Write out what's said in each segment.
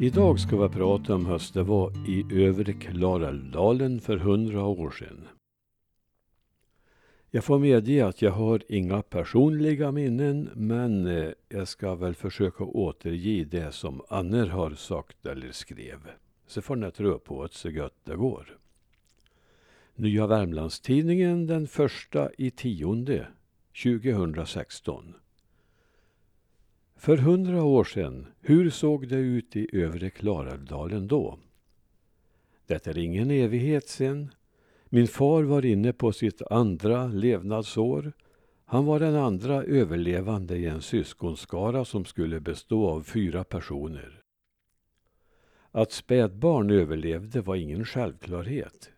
Idag ska vi prata om hur det var i övre Klarälvdalen för hundra år sedan. Jag får medge att jag har inga personliga minnen men eh, jag ska väl försöka återge det som Anner har sagt eller skrev. Så får ni tro på att så gott det går. Nya Värmlandstidningen den första i tionde 2016. För hundra år sedan, hur såg det ut i övre Klarälvdalen då? Det är ingen evighet sen. Min far var inne på sitt andra levnadsår. Han var den andra överlevande i en syskonskara som skulle bestå av fyra personer. Att spädbarn överlevde var ingen självklarhet.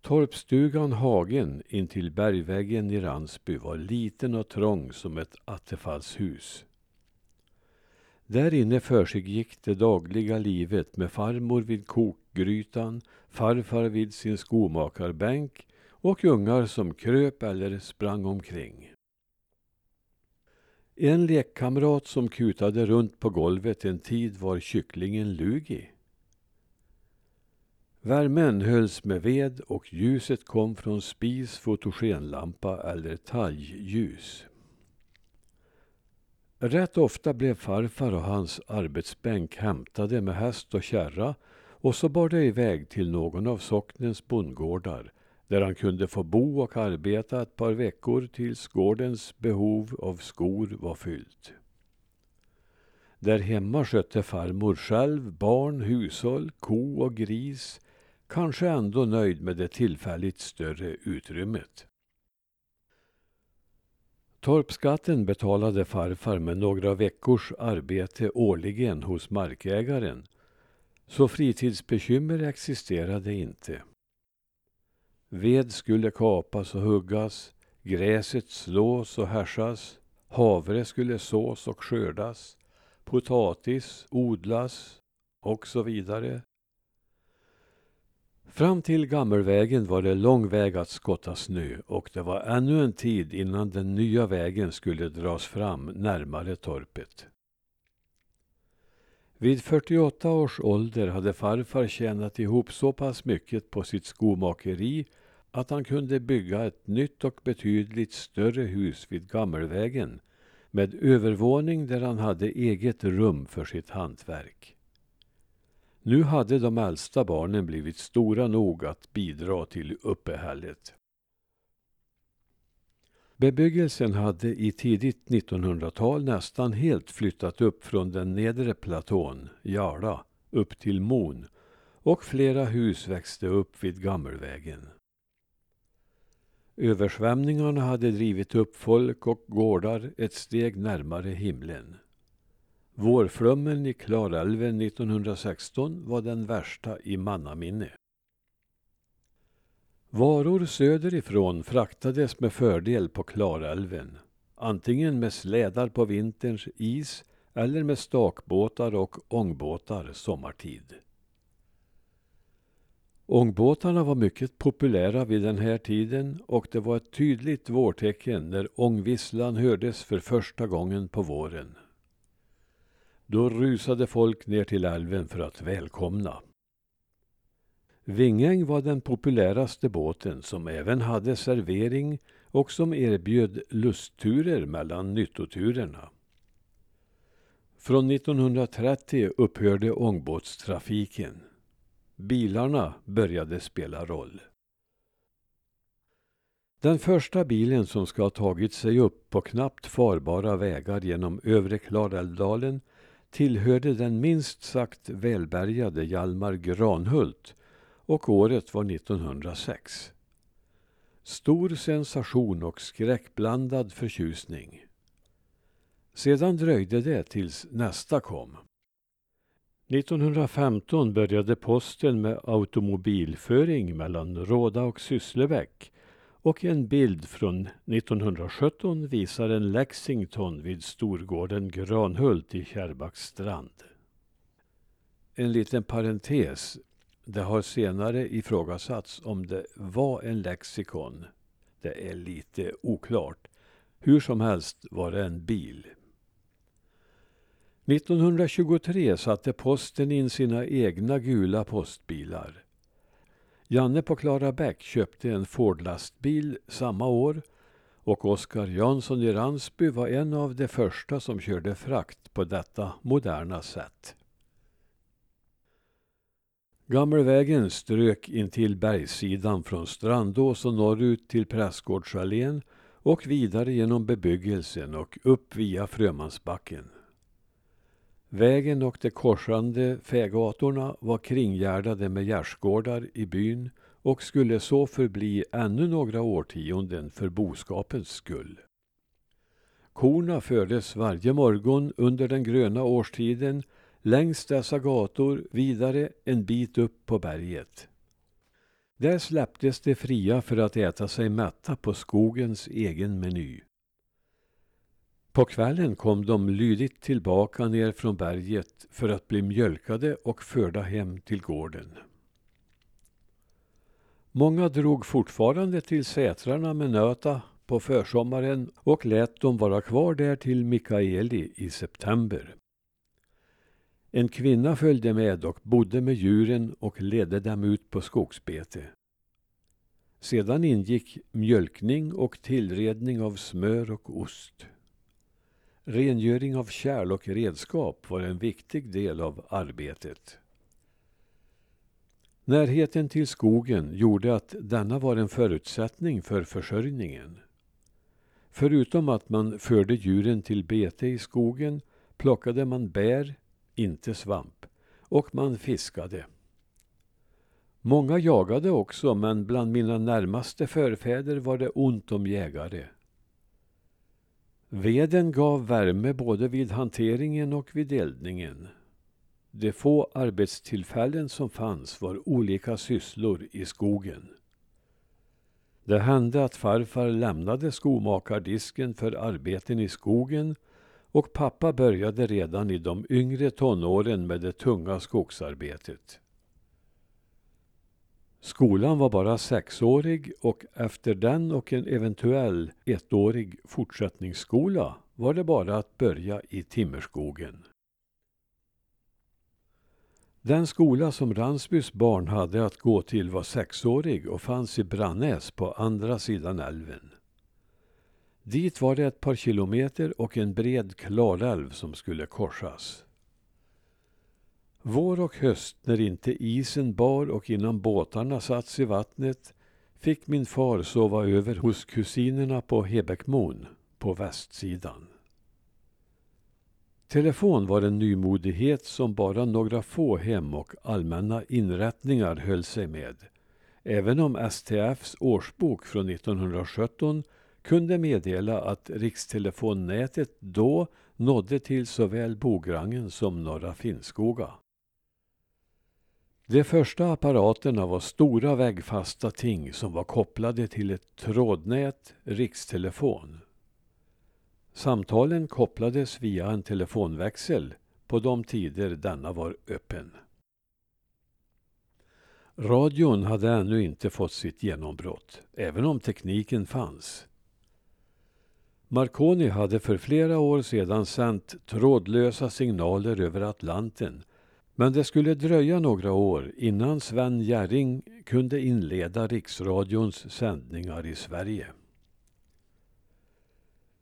Torpstugan Hagen intill bergväggen i Ransby var liten och trång som ett attefallshus. Där inne försiggick det dagliga livet med farmor vid kokgrytan, farfar vid sin skomakarbänk och ungar som kröp eller sprang omkring. En lekkamrat som kutade runt på golvet en tid var kycklingen Lugi. Värmen hölls med ved och ljuset kom från spis, fotogenlampa eller talgljus. Rätt ofta blev farfar och hans arbetsbänk hämtade med häst och kärra och så bar det iväg till någon av socknens bondgårdar där han kunde få bo och arbeta ett par veckor tills gårdens behov av skor var fyllt. Där hemma skötte farmor själv barn, hushåll, ko och gris, kanske ändå nöjd med det tillfälligt större utrymmet. Torpskatten betalade farfar med några veckors arbete årligen hos markägaren. Så fritidsbekymmer existerade inte. Ved skulle kapas och huggas, gräset slås och härsas, havre skulle sås och skördas, potatis odlas och så vidare. Fram till Gammelvägen var det lång väg att skotta snö och det var ännu en tid innan den nya vägen skulle dras fram närmare torpet. Vid 48 års ålder hade farfar tjänat ihop så pass mycket på sitt skomakeri att han kunde bygga ett nytt och betydligt större hus vid Gammelvägen med övervåning där han hade eget rum för sitt hantverk. Nu hade de äldsta barnen blivit stora nog att bidra till uppehället. Bebyggelsen hade i tidigt 1900-tal nästan helt flyttat upp från den nedre platån, Jarla, upp till Mon och flera hus växte upp vid Gammelvägen. Översvämningarna hade drivit upp folk och gårdar ett steg närmare himlen. Vårflummen i Klarälven 1916 var den värsta i mannaminne. Varor söderifrån fraktades med fördel på Klarälven. Antingen med slädar på vinterns is eller med stakbåtar och ångbåtar sommartid. Ångbåtarna var mycket populära vid den här tiden och det var ett tydligt vårtecken när ångvisslan hördes för första gången på våren. Då rusade folk ner till älven för att välkomna. Vingäng var den populäraste båten som även hade servering och som erbjöd lustturer mellan nyttoturerna. Från 1930 upphörde ångbåtstrafiken. Bilarna började spela roll. Den första bilen som ska ha tagit sig upp på knappt farbara vägar genom övre Klarälvdalen tillhörde den minst sagt välbärgade Hjalmar Granhult och året var 1906. Stor sensation och skräckblandad förtjusning. Sedan dröjde det tills nästa kom. 1915 började posten med automobilföring mellan Råda och Sysslebäck och en bild från 1917 visar en Lexington vid Storgården Granhult i Kärrbackstrand. En liten parentes. Det har senare ifrågasatts om det var en lexikon. Det är lite oklart. Hur som helst var det en bil. 1923 satte posten in sina egna gula postbilar. Janne på Klarabäck köpte en Ford-lastbil samma år och Oskar Jansson i Ransby var en av de första som körde frakt på detta moderna sätt. Gammelvägen strök intill bergssidan från Strandås och norrut till Prästgårdsallén och vidare genom bebyggelsen och upp via Frömansbacken. Vägen och de korsande fägatorna var kringgärdade med gärdsgårdar i byn och skulle så förbli ännu några årtionden för boskapens skull. Korna fördes varje morgon under den gröna årstiden längs dessa gator vidare en bit upp på berget. Där släpptes de fria för att äta sig mätta på skogens egen meny. På kvällen kom de lydigt tillbaka ner från berget för att bli mjölkade och förda hem till gården. Många drog fortfarande till Sätrarna med nöta på försommaren och lät dem vara kvar där till Mikaeli i september. En kvinna följde med och bodde med djuren och ledde dem ut på skogsbete. Sedan ingick mjölkning och tillredning av smör och ost. Rengöring av kärl och redskap var en viktig del av arbetet. Närheten till skogen gjorde att denna var en förutsättning för försörjningen. Förutom att man förde djuren till bete i skogen plockade man bär, inte svamp, och man fiskade. Många jagade också, men bland mina närmaste förfäder var det ont om jägare. Veden gav värme både vid hanteringen och vid eldningen. De få arbetstillfällen som fanns var olika sysslor i skogen. Det hände att farfar lämnade skomakardisken för arbeten i skogen och pappa började redan i de yngre tonåren med det tunga skogsarbetet. Skolan var bara sexårig och efter den och en eventuell ettårig fortsättningsskola var det bara att börja i timmerskogen. Den skola som Ransbys barn hade att gå till var sexårig och fanns i Brannäs på andra sidan älven. Dit var det ett par kilometer och en bred klarälv som skulle korsas. Vår och höst när inte isen bar och innan båtarna satts i vattnet fick min far sova över hos kusinerna på Hebäckmon på västsidan. Telefon var en nymodighet som bara några få hem och allmänna inrättningar höll sig med. Även om STFs årsbok från 1917 kunde meddela att rikstelefonnätet då nådde till såväl Bograngen som Norra Finnskoga. De första apparaterna var stora väggfasta ting som var kopplade till ett trådnät, rikstelefon. Samtalen kopplades via en telefonväxel på de tider denna var öppen. Radion hade ännu inte fått sitt genombrott, även om tekniken fanns. Marconi hade för flera år sedan sänt trådlösa signaler över Atlanten men det skulle dröja några år innan Sven Jerring kunde inleda Riksradions sändningar i Sverige.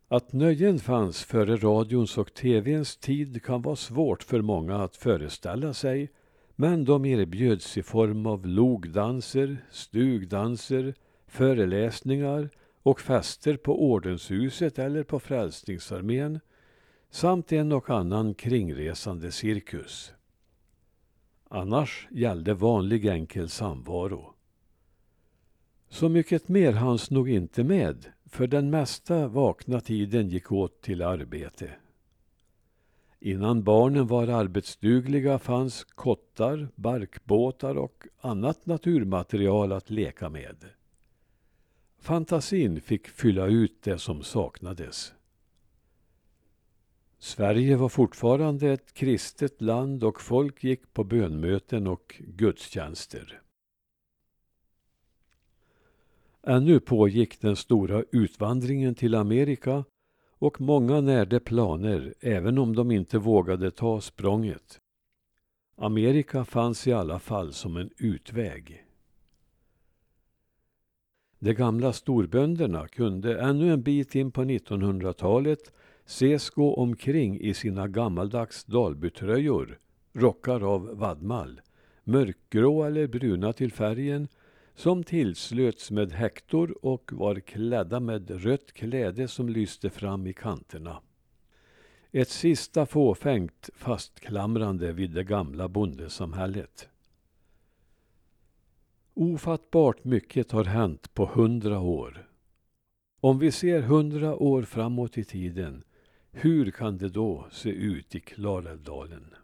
Att nöjen fanns före radions och tvns tid kan vara svårt för många att föreställa sig men de erbjöds i form av logdanser, stugdanser, föreläsningar och fester på ordenshuset eller på Frälsningsarmén samt en och annan kringresande cirkus. Annars gällde vanlig enkel samvaro. Så mycket mer hanns nog inte med, för den mesta vakna tiden gick åt till arbete. Innan barnen var arbetsdugliga fanns kottar, barkbåtar och annat naturmaterial att leka med. Fantasin fick fylla ut det som saknades. Sverige var fortfarande ett kristet land och folk gick på bönmöten och gudstjänster. Ännu pågick den stora utvandringen till Amerika och många närde planer även om de inte vågade ta språnget. Amerika fanns i alla fall som en utväg. De gamla storbönderna kunde ännu en bit in på 1900-talet ses gå omkring i sina gammaldags Dalbytröjor, rockar av vadmal. mörkgrå eller bruna till färgen, som tillslöts med häktor och var klädda med rött kläde som lyste fram i kanterna. Ett sista fåfängt fastklamrande vid det gamla bondesamhället. Ofattbart mycket har hänt på hundra år. Om vi ser hundra år framåt i tiden, hur kan det då se ut i Klarälvdalen?